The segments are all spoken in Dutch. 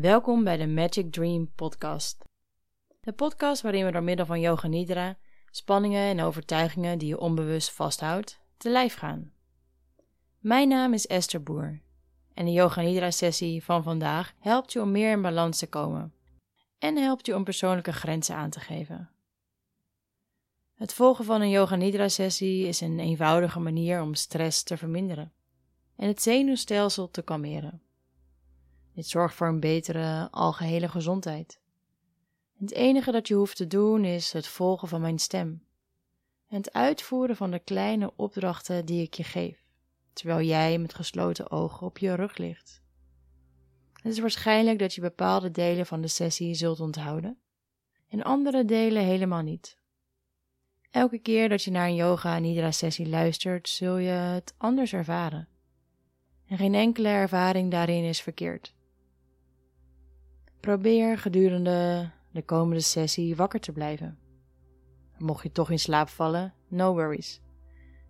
Welkom bij de Magic Dream Podcast. De podcast waarin we door middel van yoga nidra spanningen en overtuigingen die je onbewust vasthoudt, te lijf gaan. Mijn naam is Esther Boer en de yoga nidra sessie van vandaag helpt je om meer in balans te komen en helpt je om persoonlijke grenzen aan te geven. Het volgen van een yoga nidra sessie is een eenvoudige manier om stress te verminderen en het zenuwstelsel te kalmeren. Dit zorgt voor een betere algehele gezondheid. Het enige dat je hoeft te doen is het volgen van mijn stem en het uitvoeren van de kleine opdrachten die ik je geef, terwijl jij met gesloten ogen op je rug ligt. Het is waarschijnlijk dat je bepaalde delen van de sessie zult onthouden en andere delen helemaal niet. Elke keer dat je naar een yoga nidra sessie luistert, zul je het anders ervaren. En geen enkele ervaring daarin is verkeerd. Probeer gedurende de komende sessie wakker te blijven. Mocht je toch in slaap vallen, no worries.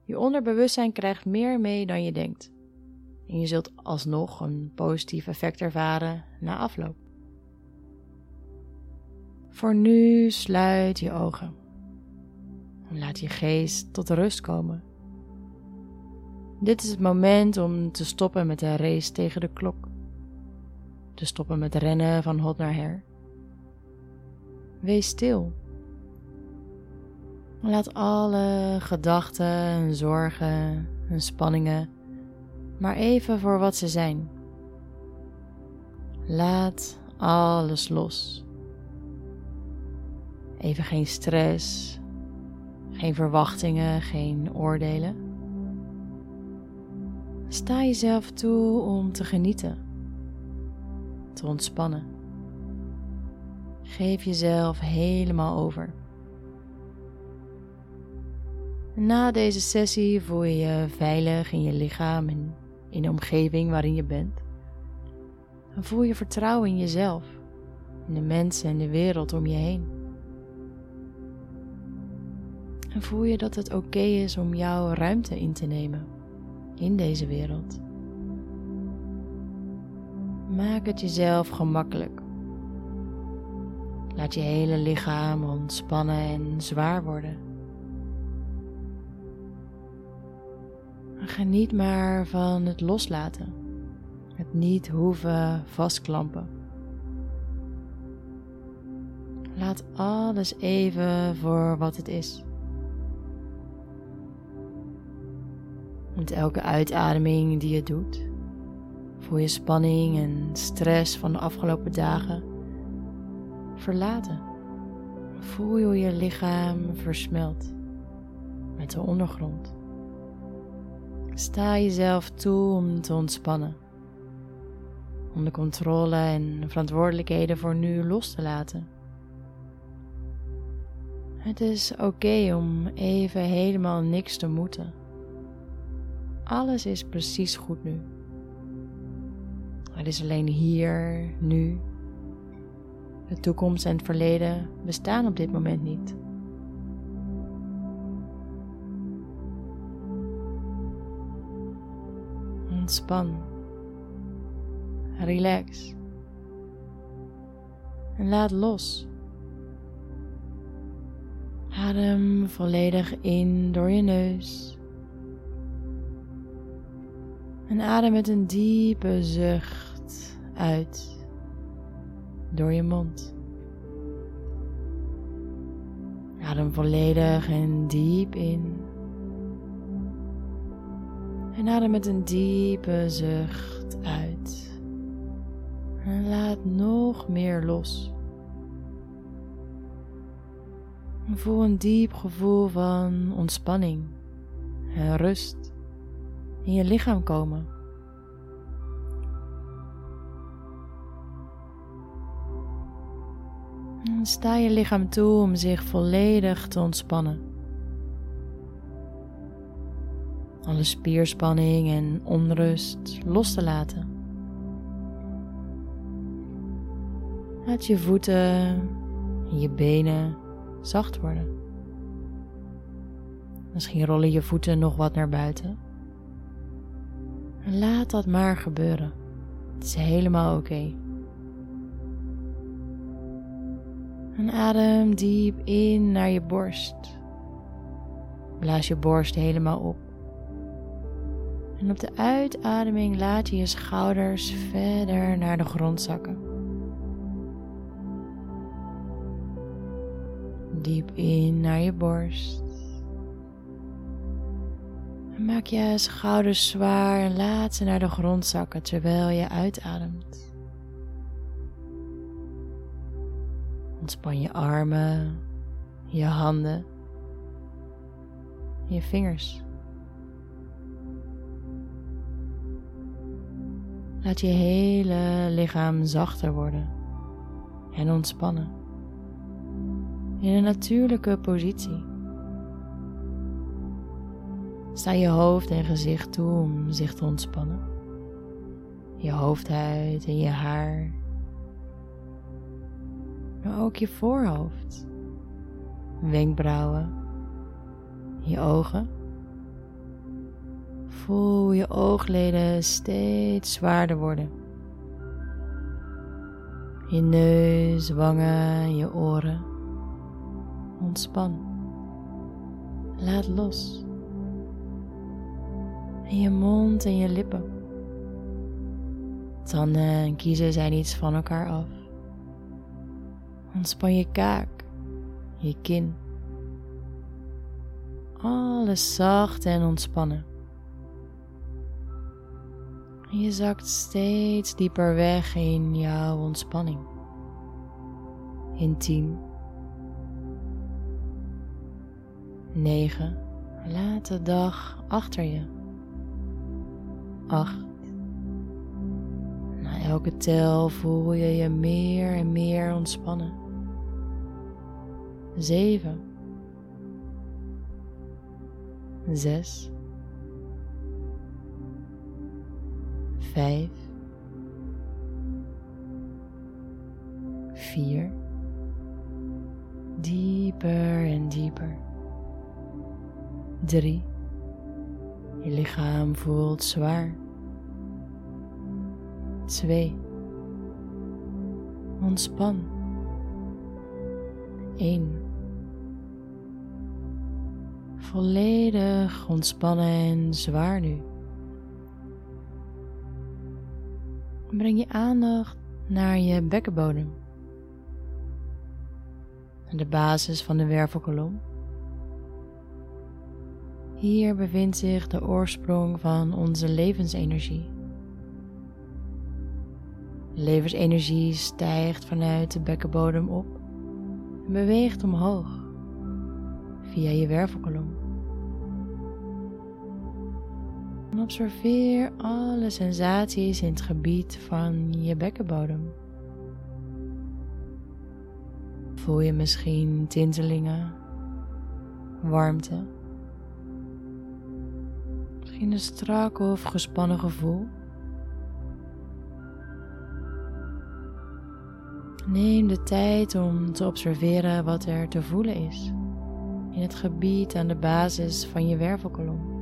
Je onderbewustzijn krijgt meer mee dan je denkt. En je zult alsnog een positief effect ervaren na afloop. Voor nu sluit je ogen. Laat je geest tot rust komen. Dit is het moment om te stoppen met de race tegen de klok. Te stoppen met rennen van hot naar her. Wees stil. Laat alle gedachten en zorgen en spanningen maar even voor wat ze zijn. Laat alles los. Even geen stress, geen verwachtingen, geen oordelen. Sta jezelf toe om te genieten, te ontspannen. Geef jezelf helemaal over. Na deze sessie voel je je veilig in je lichaam en in de omgeving waarin je bent. Dan voel je vertrouwen in jezelf, in de mensen en de wereld om je heen. En voel je dat het oké is om jouw ruimte in te nemen in deze wereld. Maak het jezelf gemakkelijk. Laat je hele lichaam ontspannen en zwaar worden. Geniet maar van het loslaten. Het niet hoeven vastklampen. Laat alles even voor wat het is. Met elke uitademing die je doet, voel je spanning en stress van de afgelopen dagen verlaten. Voel je hoe je lichaam versmelt met de ondergrond. Sta jezelf toe om te ontspannen. Om de controle en verantwoordelijkheden voor nu los te laten. Het is oké om even helemaal niks te moeten. Alles is precies goed nu. Het is alleen hier, nu. De toekomst en het verleden bestaan op dit moment niet. Ontspan. Relax. En laat los. Adem volledig in door je neus. En adem met een diepe zucht uit door je mond. Adem volledig en diep in. En adem met een diepe zucht uit. En laat nog meer los. En voel een diep gevoel van ontspanning en rust in je lichaam komen. Sta je lichaam toe om zich volledig te ontspannen. alle spierspanning en onrust los te laten. Laat je voeten en je benen zacht worden. Misschien rollen je voeten nog wat naar buiten. En laat dat maar gebeuren. Het is helemaal oké. En adem diep in naar je borst. Blaas je borst helemaal op. En op de uitademing laat je je schouders verder naar de grond zakken. Diep in naar je borst. Maak je schouders zwaar en laat ze naar de grond zakken terwijl je uitademt. Ontspan je armen, je handen, je vingers. Laat je hele lichaam zachter worden en ontspannen. In een natuurlijke positie. Sta je hoofd en gezicht toe om zich te ontspannen. Je hoofdhuid en je haar. Maar ook je voorhoofd, wenkbrauwen, je ogen Voel je oogleden steeds zwaarder worden. Je neus, wangen, je oren. Ontspan. Laat los. En je mond en je lippen. Tanden en kiezen zijn iets van elkaar af. Ontspan je kaak, je kin. Alles zacht en ontspannen. Je zakt steeds dieper weg in jouw ontspanning. In 10, 9, laat de dag achter je. 8. Na elke tel voel je je meer en meer ontspannen. 7, 6, vijf, vier, dieper en dieper. Drie, je lichaam voelt zwaar. Twee, ontspan. Eén, volledig ontspannen en zwaar nu. breng je aandacht naar je bekkenbodem. De basis van de wervelkolom. Hier bevindt zich de oorsprong van onze levensenergie. De levensenergie stijgt vanuit de bekkenbodem op en beweegt omhoog via je wervelkolom. En observeer alle sensaties in het gebied van je bekkenbodem. Voel je misschien tintelingen, warmte, misschien een strak of gespannen gevoel. Neem de tijd om te observeren wat er te voelen is in het gebied aan de basis van je wervelkolom.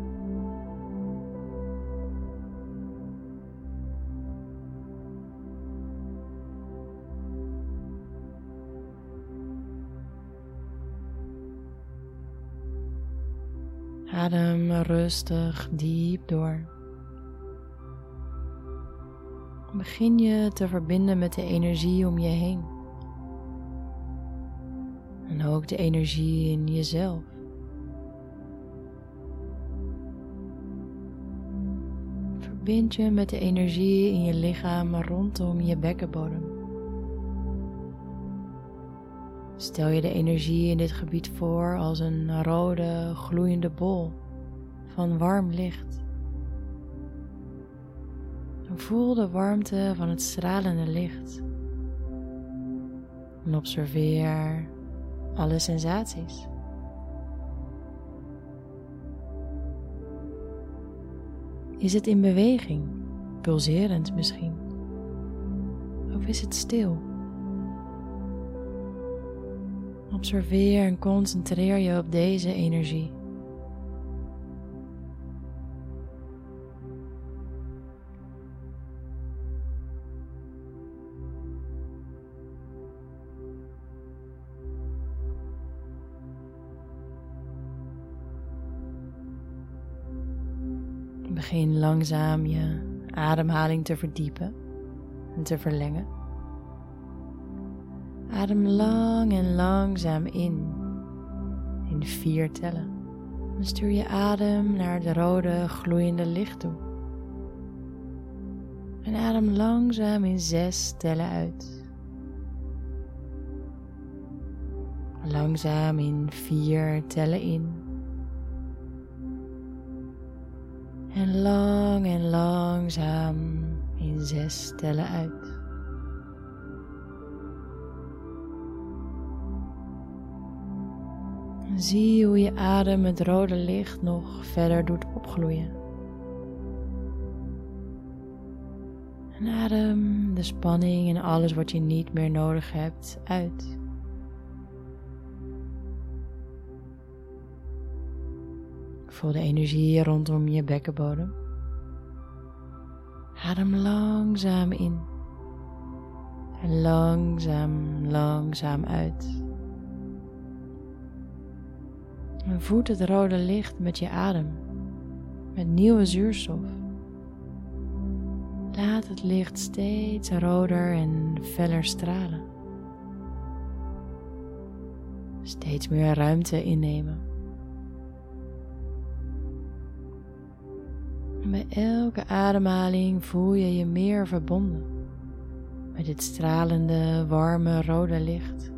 Adem rustig diep door. Begin je te verbinden met de energie om je heen. En ook de energie in jezelf. Verbind je met de energie in je lichaam rondom je bekkenbodem. Stel je de energie in dit gebied voor als een rode, gloeiende bol van warm licht. Voel de warmte van het stralende licht. En observeer alle sensaties. Is het in beweging, pulserend misschien? Of is het stil? Observeer en concentreer je op deze energie. Begin langzaam je ademhaling te verdiepen en te verlengen. Adem lang en langzaam in, in vier tellen. Dan stuur je adem naar het rode gloeiende licht toe. En adem langzaam in zes tellen uit. Langzaam in vier tellen in. En lang en langzaam in zes tellen uit. zie hoe je adem het rode licht nog verder doet opgloeien. En adem de spanning en alles wat je niet meer nodig hebt uit. Voel de energie rondom je bekkenbodem. Adem langzaam in en langzaam, langzaam uit. En voed het rode licht met je adem, met nieuwe zuurstof. Laat het licht steeds roder en feller stralen. Steeds meer ruimte innemen. Bij elke ademhaling voel je je meer verbonden met dit stralende, warme rode licht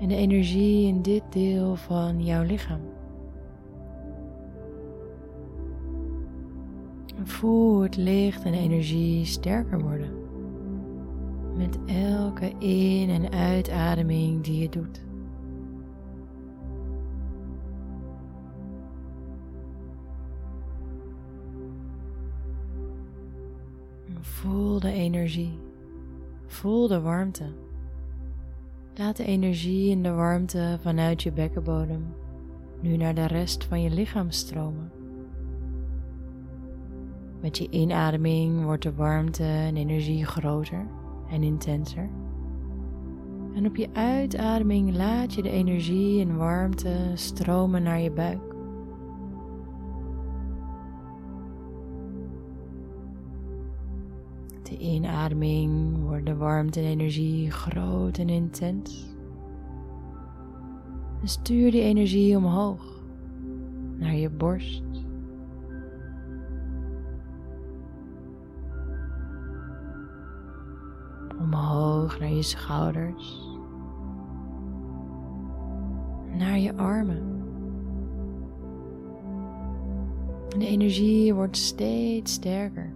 en de energie in dit deel van jouw lichaam. Voel het licht en energie sterker worden met elke in- en uitademing die je doet. Voel de energie, voel de warmte. Laat de energie en de warmte vanuit je bekkenbodem nu naar de rest van je lichaam stromen. Met je inademing wordt de warmte en energie groter en intenser. En op je uitademing laat je de energie en warmte stromen naar je buik. De inademing wordt de warmte en energie groot en intens. En stuur die energie omhoog naar je borst. Omhoog naar je schouders. Naar je armen. En de energie wordt steeds sterker.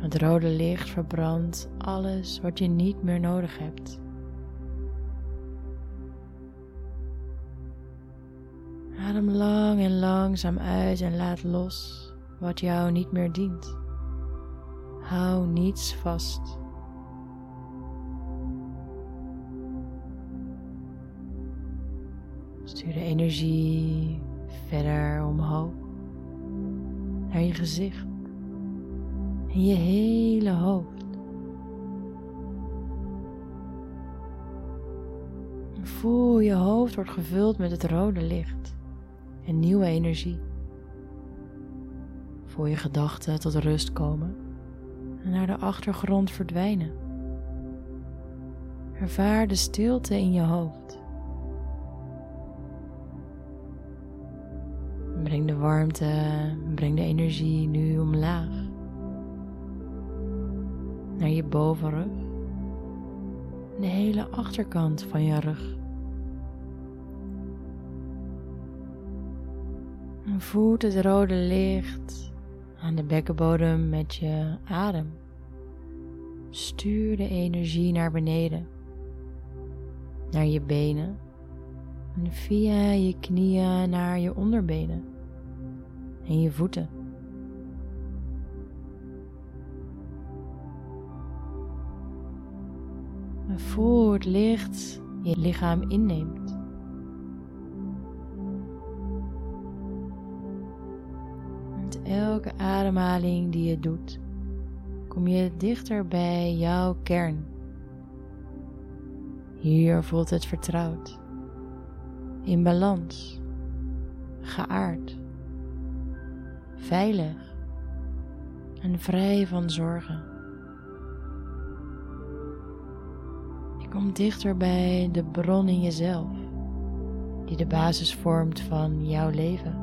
Het rode licht verbrandt alles wat je niet meer nodig hebt. Adem lang en langzaam uit en laat los wat jou niet meer dient. Hou niets vast. Stuur de energie verder omhoog naar je gezicht in je hele hoofd. Voel je hoofd wordt gevuld met het rode licht en nieuwe energie. Voel je gedachten tot rust komen en naar de achtergrond verdwijnen. Ervaar de stilte in je hoofd. Breng de warmte, breng de energie nu omlaag naar je bovenrug, de hele achterkant van je rug. En voelt het rode licht aan de bekkenbodem met je adem. Stuur de energie naar beneden, naar je benen en via je knieën naar je onderbenen en je voeten. Voel het licht je lichaam inneemt. Met elke ademhaling die je doet, kom je dichter bij jouw kern. Hier voelt het vertrouwd, in balans, geaard, veilig en vrij van zorgen. Je komt dichter bij de bron in jezelf, die de basis vormt van jouw leven,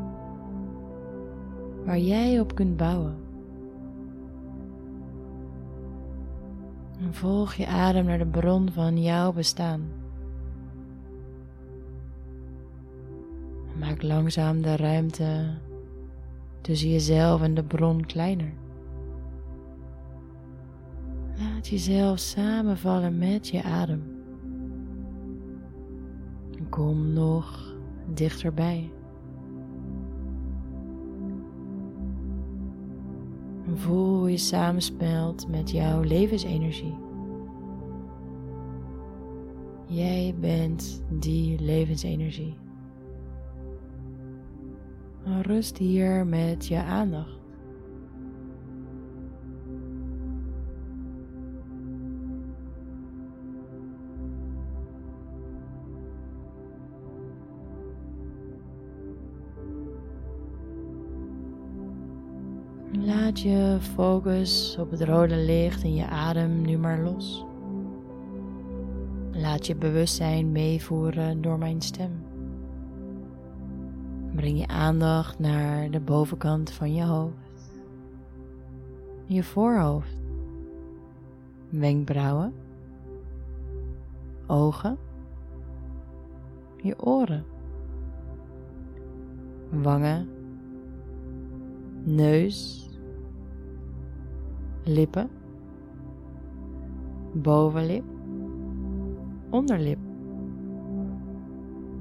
waar jij op kunt bouwen. En volg je adem naar de bron van jouw bestaan. Maak langzaam de ruimte tussen jezelf en de bron kleiner. Laat jezelf samenvallen met je adem. Kom nog dichterbij. Voel hoe je samensmelt met jouw levensenergie. Jij bent die levensenergie. Rust hier met je aandacht. Laat je focus op het rode licht in je adem nu maar los. Laat je bewustzijn meevoeren door mijn stem. Breng je aandacht naar de bovenkant van je hoofd, je voorhoofd, wenkbrauwen, ogen, je oren, wangen, neus, lippen, bovenlip, onderlip.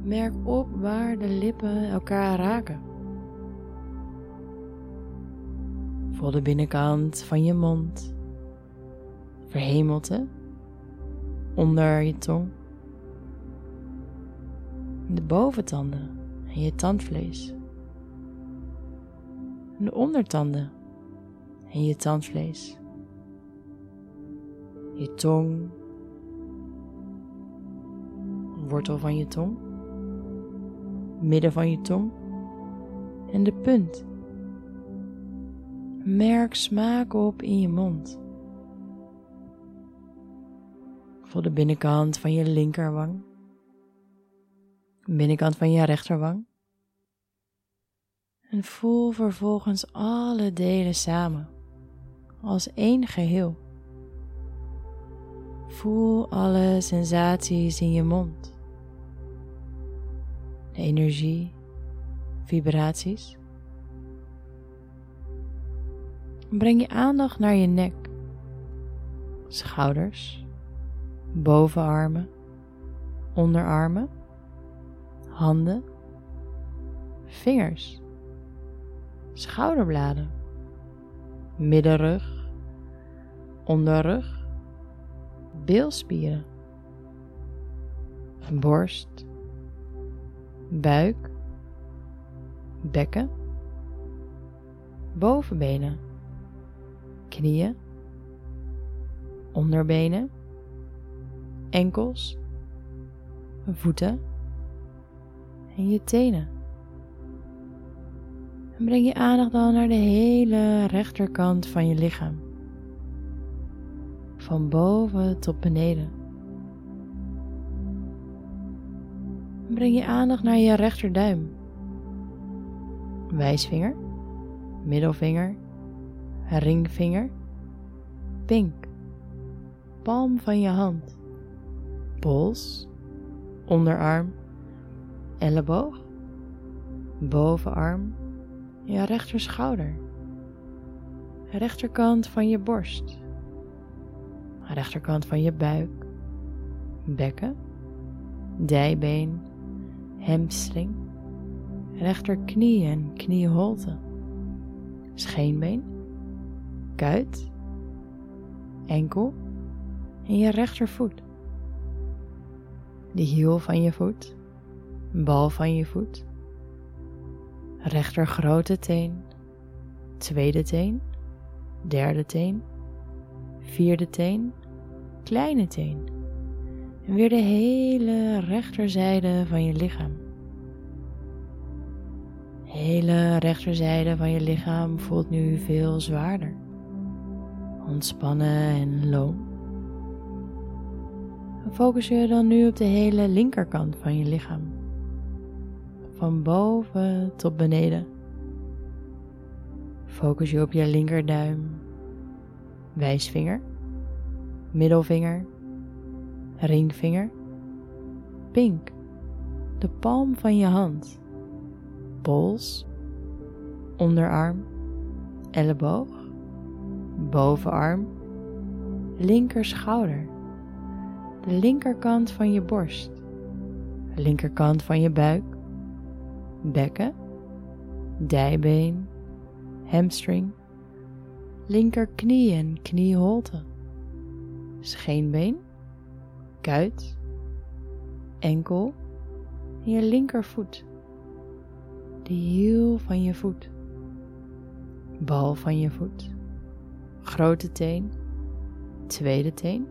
Merk op waar de lippen elkaar raken. Voel de binnenkant van je mond, verhemelte onder je tong, de boventanden en je tandvlees, de ondertanden en je tandvlees, je tong, wortel van je tong midden van je tong en de punt. Merk smaak op in je mond. Voel de binnenkant van je linkerwang, binnenkant van je rechterwang. En voel vervolgens alle delen samen, als één geheel. Voel alle sensaties in je mond energie, vibraties. Breng je aandacht naar je nek, schouders, bovenarmen, onderarmen, handen, vingers, schouderbladen, middenrug, onderrug, bilspieren, borst, buik, bekken, bovenbenen, knieën, onderbenen, enkels, voeten. En je tenen. En breng je aandacht dan naar de hele rechterkant van je lichaam. Van boven tot beneden. breng je aandacht naar je rechterduim. Wijsvinger, middelvinger, ringvinger, pink, palm van je hand, pols, onderarm, elleboog, bovenarm, je rechterschouder, rechterkant van je borst, rechterkant van je buik, bekken, dijbeen, hamstring, rechterknie en knieholte, scheenbeen, kuit, enkel. En je rechtervoet. De hiel van je voet, bal van je voet, rechter grote teen, tweede teen, derde teen, vierde teen, kleine teen en weer de hele rechterzijde van je lichaam. De hele rechterzijde van je lichaam voelt nu veel zwaarder, ontspannen en loom. Focus je dan nu op de hele linkerkant van je lichaam. Van boven tot beneden. Focus je op je linkerduim, wijsvinger, middelvinger, ringvinger, pink, de palm van je hand, pols, onderarm, elleboog, bovenarm, linkerschouder, de linkerkant van je borst, linkerkant van je buik, bekken, dijbeen, hamstring, linkerknie en knieholte, scheenbeen, kuit, enkel en je linkervoet, de hiel van je voet, bal van je voet, grote teen, tweede teen,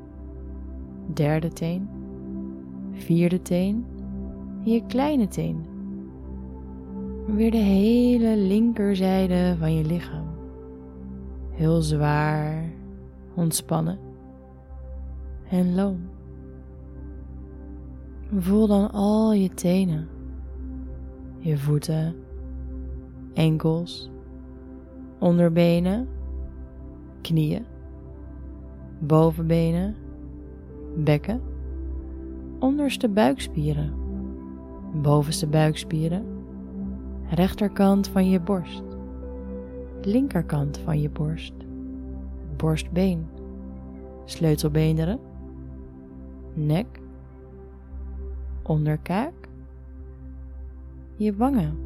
derde teen, vierde teen. En je kleine teen. Weer de hele linkerzijde van je lichaam. Heel zwaar, ontspannen en loom. Voel dan al je tenen, je voeten, enkels, onderbenen, knieën, bovenbenen, bekken, onderste buikspieren, bovenste buikspieren, rechterkant van je borst, linkerkant van je borst, borstbeen, sleutelbeenderen, nek, onderkaak, je wangen,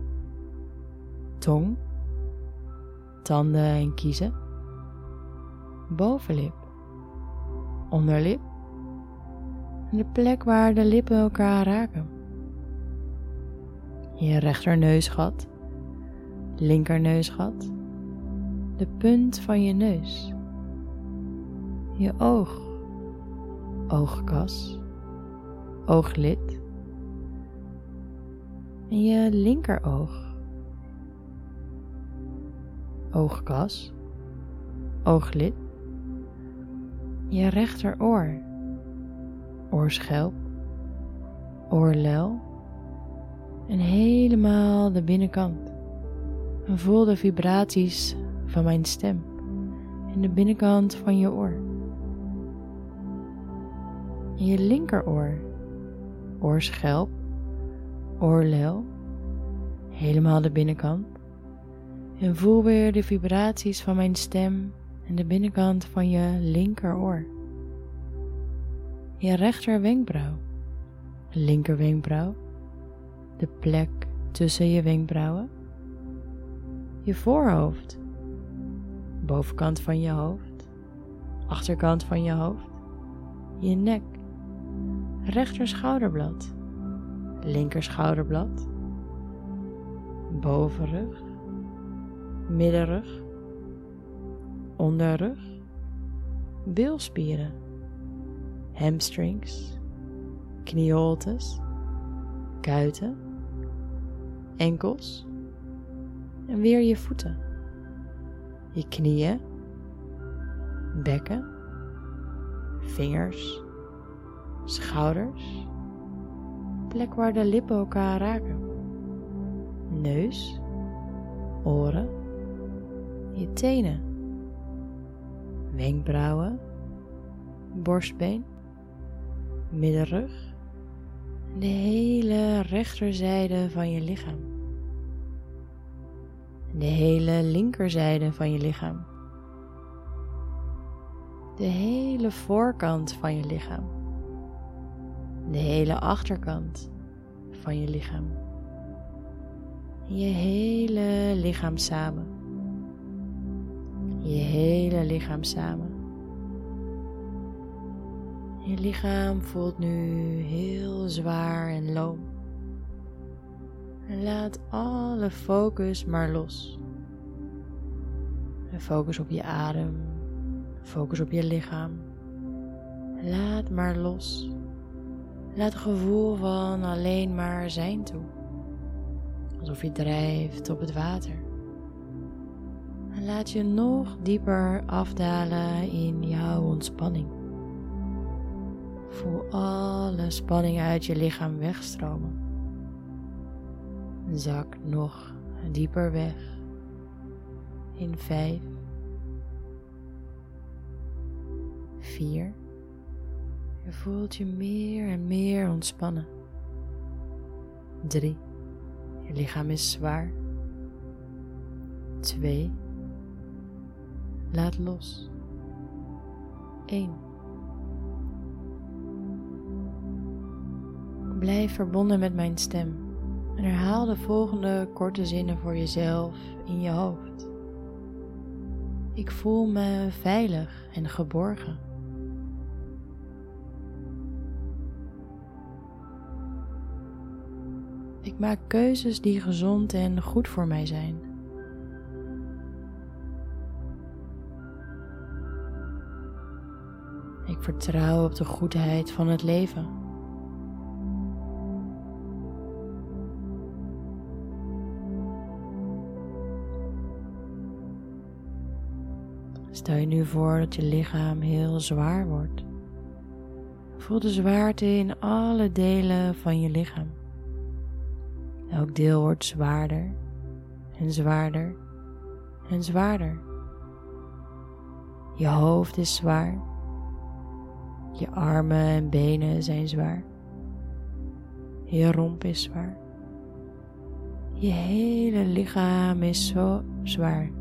tong, tanden en kiezen, bovenlip, onderlip. De plek waar de lippen elkaar raken. Je rechterneusgat, linkerneusgat, de punt van je neus, je oog, oogkas, ooglid. En je linkeroog, oogkas, ooglid, je rechteroor, oorschelp, oorlel. En helemaal de binnenkant. En voel de vibraties van mijn stem in de binnenkant van je oor. Je linkeroor, oorschelp, oorlel, helemaal de binnenkant. En voel weer de vibraties van mijn stem in de binnenkant van je linkeroor. Je rechter wenkbrauw, linker wenkbrauw, de plek tussen je wenkbrauwen, je voorhoofd, bovenkant van je hoofd, achterkant van je hoofd, je nek, rechter schouderblad, linker schouderblad, bovenrug, middenrug, onderrug, bilspieren, hamstrings, knieholtes, kuiten, enkels en weer je voeten, je knieën, bekken, vingers, schouders, plek waar de lippen elkaar raken, neus, oren, je tenen, wenkbrauwen, borstbeen, middenrug. De hele rechterzijde van je lichaam. De hele linkerzijde van je lichaam. De hele voorkant van je lichaam. De hele achterkant van je lichaam. Je hele lichaam samen. Je hele lichaam samen. Je lichaam voelt nu heel zwaar en loom. Laat alle focus maar los. focus op je adem, focus op je lichaam. Laat maar los. Laat het gevoel van alleen maar zijn toe. Alsof je drijft op het water. En laat je nog dieper afdalen in jouw ontspanning. Voel alle spanning uit je lichaam wegstromen. Zak nog dieper weg. In vijf, vier. Je voelt je meer en meer ontspannen. Drie. Je lichaam is zwaar. Twee. Laat los. 1. Blijf verbonden met mijn stem en herhaal de volgende korte zinnen voor jezelf in je hoofd. Ik voel me veilig en geborgen. Ik maak keuzes die gezond en goed voor mij zijn. Ik vertrouw op de goedheid van het leven. Stel je nu voor dat je lichaam heel zwaar wordt. Voel de zwaarte in alle delen van je lichaam. Elk deel wordt zwaarder en zwaarder en zwaarder. Je hoofd is zwaar. Je armen en benen zijn zwaar. Je romp is zwaar. Je hele lichaam is zo zwaar.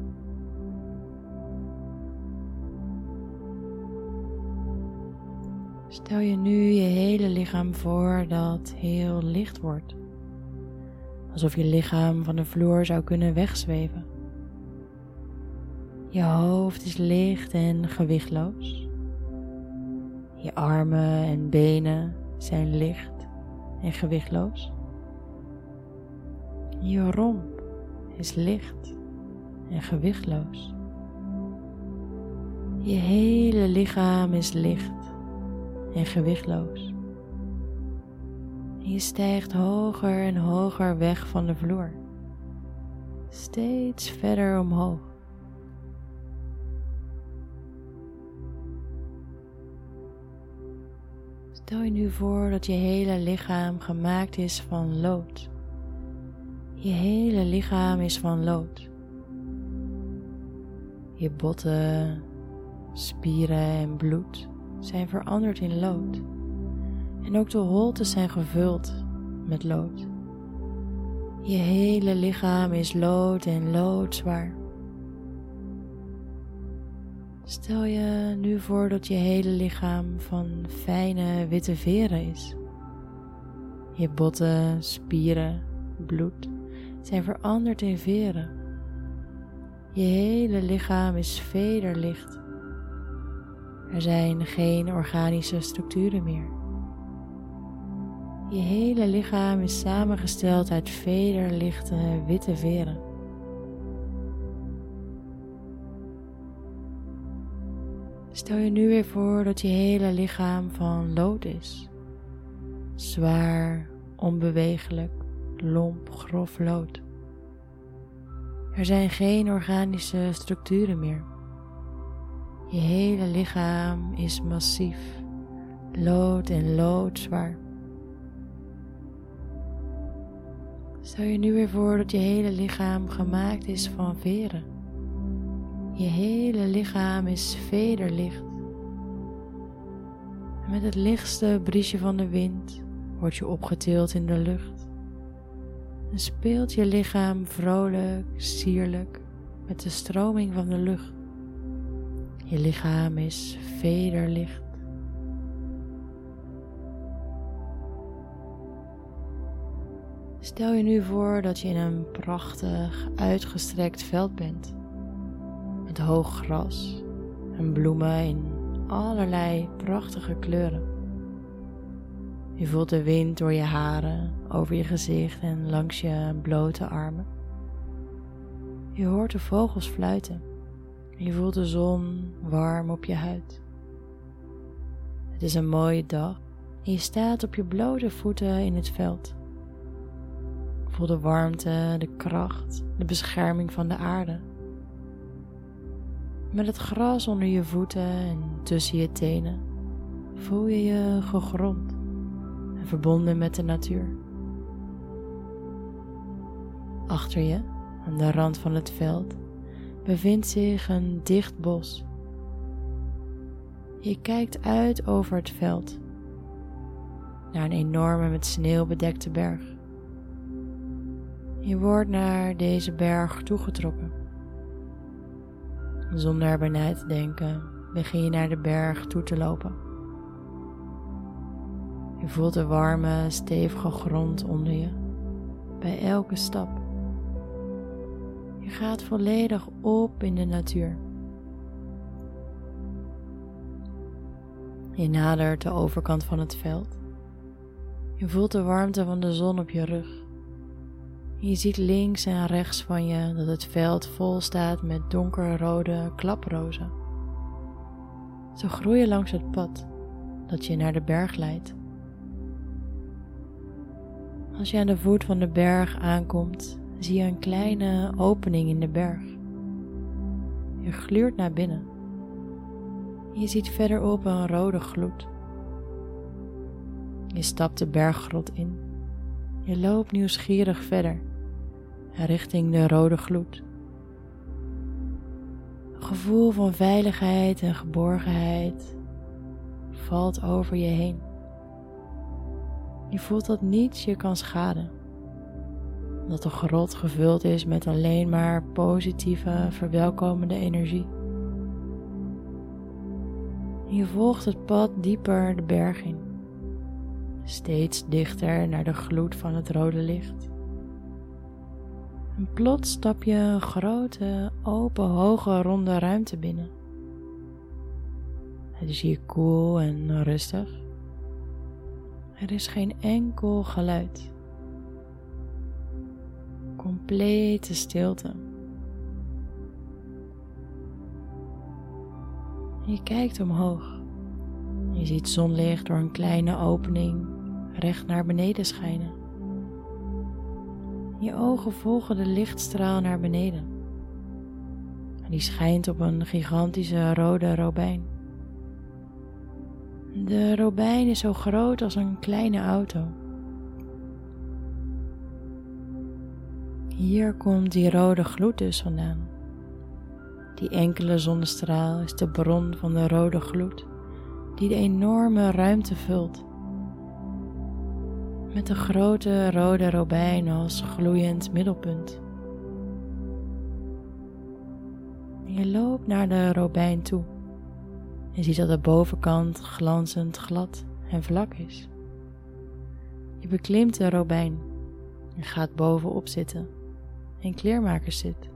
Stel je nu je hele lichaam voor dat heel licht wordt. Alsof je lichaam van de vloer zou kunnen wegzweven. Je hoofd is licht en gewichtloos. Je armen en benen zijn licht en gewichtloos. Je romp is licht en gewichtloos. Je hele lichaam is licht en gewichtloos. Je stijgt hoger en hoger weg van de vloer, steeds verder omhoog. Stel je nu voor dat je hele lichaam gemaakt is van lood. Je hele lichaam is van lood. Je botten, spieren en bloed zijn veranderd in lood. En ook de holtes zijn gevuld met lood. Je hele lichaam is lood en loodzwaar. Stel je nu voor dat je hele lichaam van fijne witte veren is. Je botten, spieren, bloed zijn veranderd in veren. Je hele lichaam is vederlicht. Er zijn geen organische structuren meer. Je hele lichaam is samengesteld uit vederlichte witte veren. Stel je nu weer voor dat je hele lichaam van lood is. Zwaar, onbewegelijk, lomp, grof lood. Er zijn geen organische structuren meer. Je hele lichaam is massief, lood en loodzwaar. Stel je nu weer voor dat je hele lichaam gemaakt is van veren. Je hele lichaam is vederlicht. Met het lichtste briesje van de wind word je opgetild in de lucht. En speelt je lichaam vrolijk, sierlijk met de stroming van de lucht. Je lichaam is vederlicht. Stel je nu voor dat je in een prachtig uitgestrekt veld bent. Met hoog gras en bloemen in allerlei prachtige kleuren. Je voelt de wind door je haren, over je gezicht en langs je blote armen. Je hoort de vogels fluiten. Je voelt de zon warm op je huid. Het is een mooie dag en je staat op je blote voeten in het veld. Voel de warmte, de kracht, de bescherming van de aarde. Met het gras onder je voeten en tussen je tenen voel je je gegrond en verbonden met de natuur. Achter je, aan de rand van het veld, bevindt zich een dicht bos. Je kijkt uit over het veld naar een enorme met sneeuw bedekte berg. Je wordt naar deze berg toegetrokken. Zonder erbij na te denken, begin je naar de berg toe te lopen. Je voelt de warme, stevige grond onder je bij elke stap. Je gaat volledig op in de natuur. Je nadert de overkant van het veld. Je voelt de warmte van de zon op je rug. Je ziet links en rechts van je dat het veld vol staat met donkerrode klaprozen. Ze groeien langs het pad dat je naar de berg leidt. Als je aan de voet van de berg aankomt, zie je een kleine opening in de berg. Je gluurt naar binnen. Je ziet verderop een rode gloed. Je stapt de berggrot in. Je loopt nieuwsgierig verder richting de rode gloed. Een gevoel van veiligheid en geborgenheid valt over je heen. Je voelt dat niets je kan schaden. Dat de grot gevuld is met alleen maar positieve, verwelkomende energie. Je volgt het pad dieper de berg in, steeds dichter naar de gloed van het rode licht. En plots stap je een grote, open, hoge, ronde ruimte binnen. Het is hier koel en rustig. Er is geen enkel geluid. Complete stilte. Je kijkt omhoog. Je ziet zonlicht door een kleine opening recht naar beneden schijnen. Je ogen volgen de lichtstraal naar beneden. Die schijnt op een gigantische rode robijn. De robijn is zo groot als een kleine auto. Hier komt die rode gloed dus vandaan. Die enkele zonnestraal is de bron van de rode gloed die de enorme ruimte vult met de grote rode robijn als gloeiend middelpunt. Je loopt naar de robijn toe en ziet dat de bovenkant glanzend glad en vlak is. Je beklimt de robijn en gaat bovenop zitten en kleermakers zit.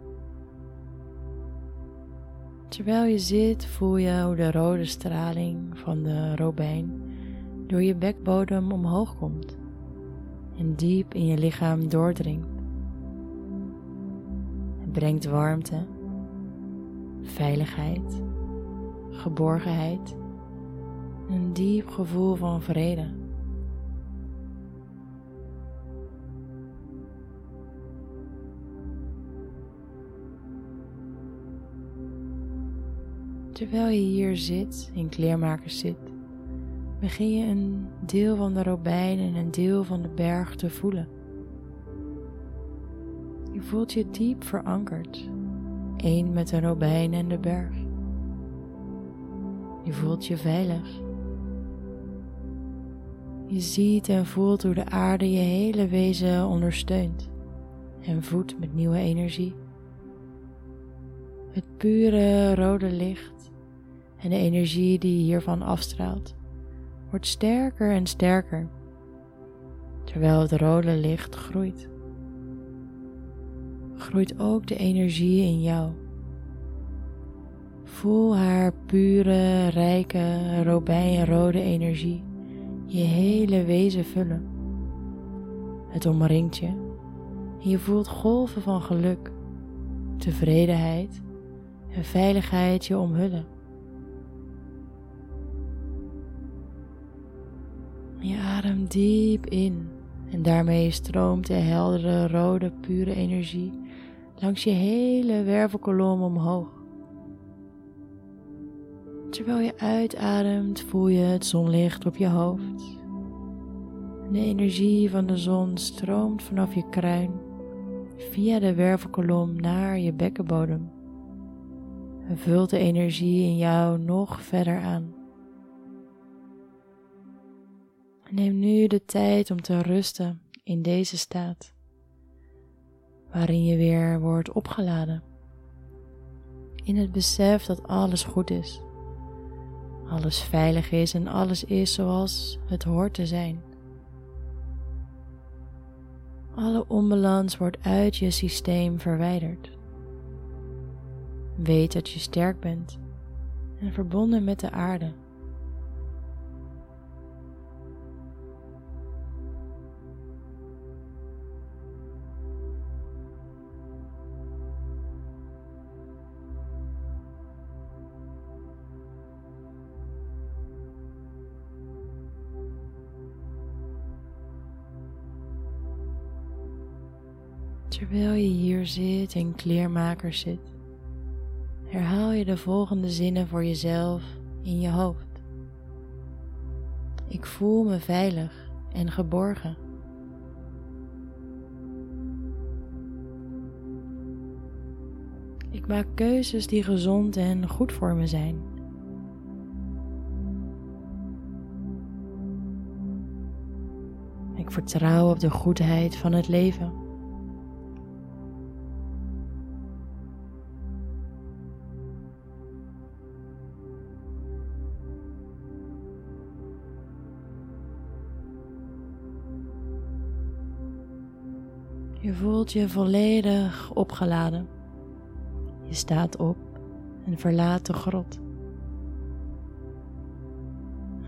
Terwijl je zit voel je hoe de rode straling van de robijn door je bekbodem omhoog komt en diep in je lichaam doordringt. Het brengt warmte, veiligheid, geborgenheid en een diep gevoel van vrede. Terwijl je hier zit, in kleermakers zit, begin je een deel van de robijn en een deel van de berg te voelen. Je voelt je diep verankerd, één met de robijn en de berg. Je voelt je veilig. Je ziet en voelt hoe de aarde je hele wezen ondersteunt en voedt met nieuwe energie. Het pure rode licht en de energie die hiervan afstraalt wordt sterker en sterker, terwijl het rode licht groeit. Groeit ook de energie in jou. Voel haar pure, rijke, robijnrode energie je hele wezen vullen. Het omringt je en je voelt golven van geluk, tevredenheid en veiligheid je omhullen. Je ademt diep in en daarmee stroomt de heldere, rode, pure energie langs je hele wervelkolom omhoog. Terwijl je uitademt, voel je het zonlicht op je hoofd. De energie van de zon stroomt vanaf je kruin via de wervelkolom naar je bekkenbodem en vult de energie in jou nog verder aan. Neem nu de tijd om te rusten in deze staat, waarin je weer wordt opgeladen. In het besef dat alles goed is, alles veilig is en alles is zoals het hoort te zijn. Alle onbalans wordt uit je systeem verwijderd. Weet dat je sterk bent en verbonden met de aarde. Terwijl je hier zit en kleermaker zit, herhaal je de volgende zinnen voor jezelf in je hoofd. Ik voel me veilig en geborgen. Ik maak keuzes die gezond en goed voor me zijn. Ik vertrouw op de goedheid van het leven. Je volledig opgeladen. Je staat op en verlaat de grot.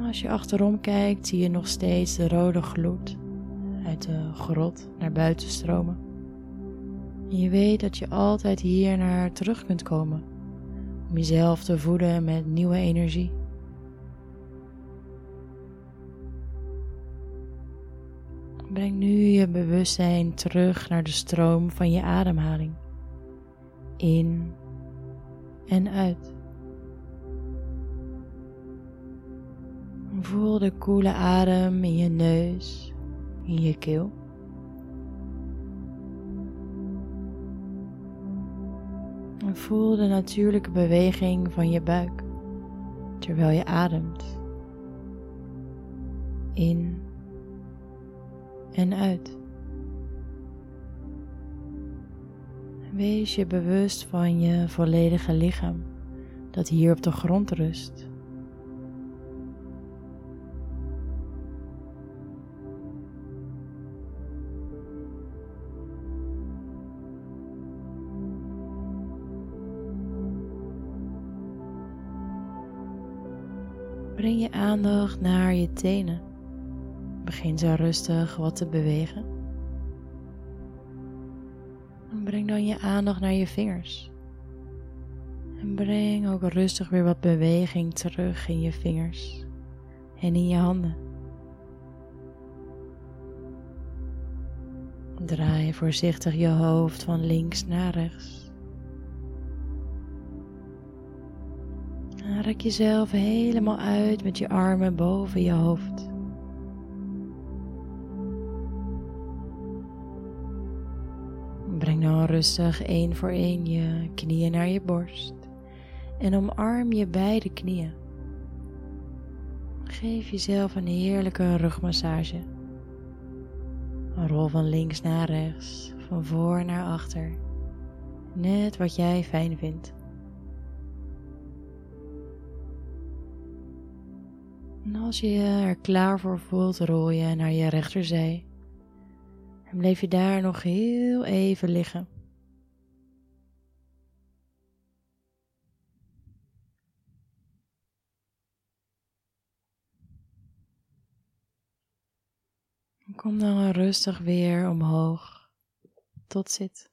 Als je achterom kijkt, zie je nog steeds de rode gloed uit de grot naar buiten stromen. En je weet dat je altijd hier naar terug kunt komen om jezelf te voeden met nieuwe energie. Breng nu je bewustzijn terug naar de stroom van je ademhaling. In en uit. Voel de koele adem in je neus, in je keel. En voel de natuurlijke beweging van je buik terwijl je ademt. In en uit. Wees je bewust van je volledige lichaam dat hier op de grond rust. Breng je aandacht naar je tenen. Begin zo rustig wat te bewegen. En breng dan je aandacht naar je vingers. En breng ook rustig weer wat beweging terug in je vingers en in je handen. Draai voorzichtig je hoofd van links naar rechts. En rek jezelf helemaal uit met je armen boven je hoofd. Rustig één voor één je knieën naar je borst en omarm je beide knieën. Geef jezelf een heerlijke rugmassage. Rol van links naar rechts, van voor naar achter. Net wat jij fijn vindt. En als je je er klaar voor voelt, rol je naar je rechterzij. En bleef je daar nog heel even liggen. Kom dan rustig weer omhoog tot zit.